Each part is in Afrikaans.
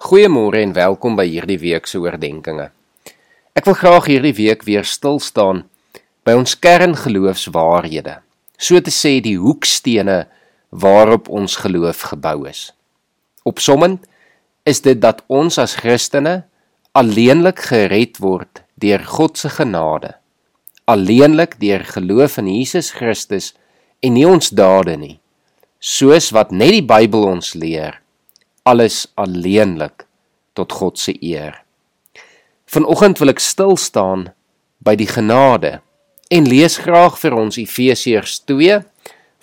Goeiemôre en welkom by hierdie week se oordeenkings. Ek wil graag hierdie week weer stil staan by ons kerngeloofswaarhede. So te sê die hoekstene waarop ons geloof gebou is. Opsommend is dit dat ons as Christene alleenlik gered word deur God se genade. Alleenlik deur geloof in Jesus Christus en nie ons dade nie. Soos wat net die Bybel ons leer alles alleenlik tot God se eer. Vanoggend wil ek stil staan by die genade en lees graag vir ons Efesiërs 2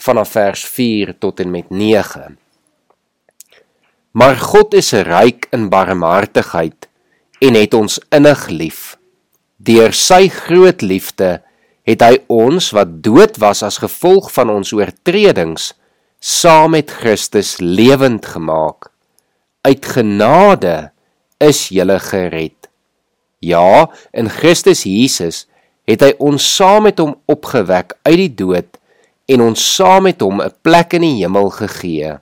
vanaf vers 4 tot en met 9. Maar God is ryk in barmhartigheid en het ons innig lief. Deur sy groot liefde het hy ons wat dood was as gevolg van ons oortredings saam met Christus lewend gemaak uit genade is jy gered. Ja, in Christus Jesus het hy ons saam met hom opgewek uit die dood en ons saam met hom 'n plek in die hemel gegee,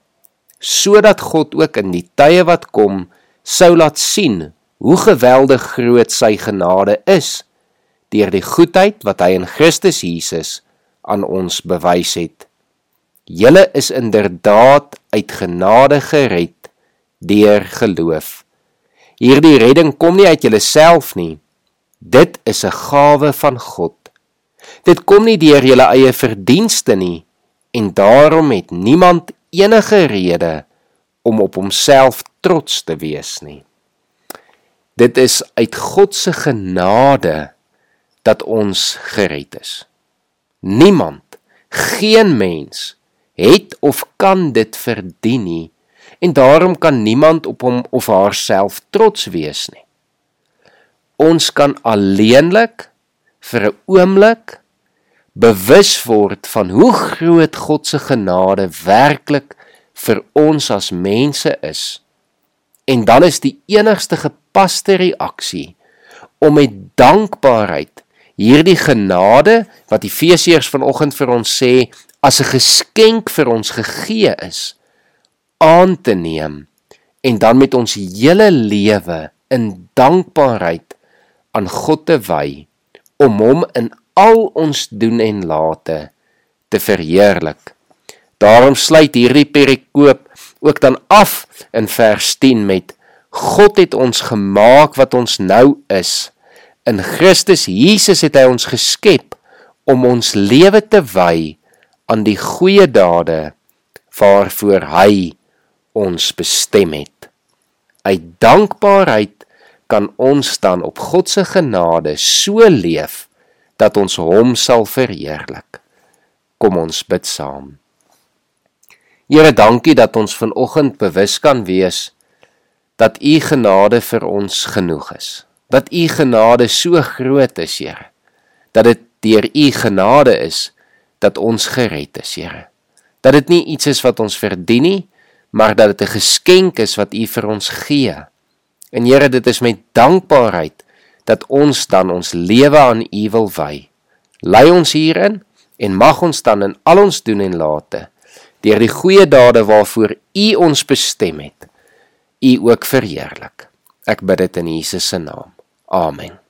sodat God ook in die tye wat kom sou laat sien hoe geweldig groot sy genade is deur die goedheid wat hy in Christus Jesus aan ons bewys het. Julle is inderdaad uit genade gered deur geloof. Hierdie redding kom nie uit jouself nie. Dit is 'n gawe van God. Dit kom nie deur jou eie verdienste nie en daarom het niemand enige rede om op homself trots te wees nie. Dit is uit God se genade dat ons gered is. Niemand, geen mens het of kan dit verdien nie en daarom kan niemand op hom of haarself trots wees nie. Ons kan alleenlik vir 'n oomblik bewus word van hoe groot God se genade werklik vir ons as mense is. En dan is die enigste gepaste reaksie om met dankbaarheid hierdie genade wat Efesiërs vanoggend vir ons sê as 'n geskenk vir ons gegee is aan te neem en dan met ons hele lewe in dankbaarheid aan God te wy om hom in al ons doen en late te verheerlik. Daarom sluit hierdie perikoop ook dan af in vers 10 met God het ons gemaak wat ons nou is. In Christus Jesus het hy ons geskep om ons lewe te wy aan die goeie dade waarvoor hy ons bestem het. Uit dankbaarheid kan ons dan op God se genade so leef dat ons hom sal verheerlik. Kom ons bid saam. Here, dankie dat ons vanoggend bewus kan wees dat u genade vir ons genoeg is. Dat u genade so groot is, Here. Dat dit deur u genade is dat ons gered is, Here. Dat dit nie iets is wat ons verdien nie, maar dat dit 'n geskenk is wat U vir ons gee. En Here, dit is met dankbaarheid dat ons dan ons lewe aan U wil wy. Lei ons hierin en mag ons dan in al ons doen en late deur die goeie dade waarvoor U ons bestem het, U ook verheerlik. Ek bid dit in Jesus se naam. Amen.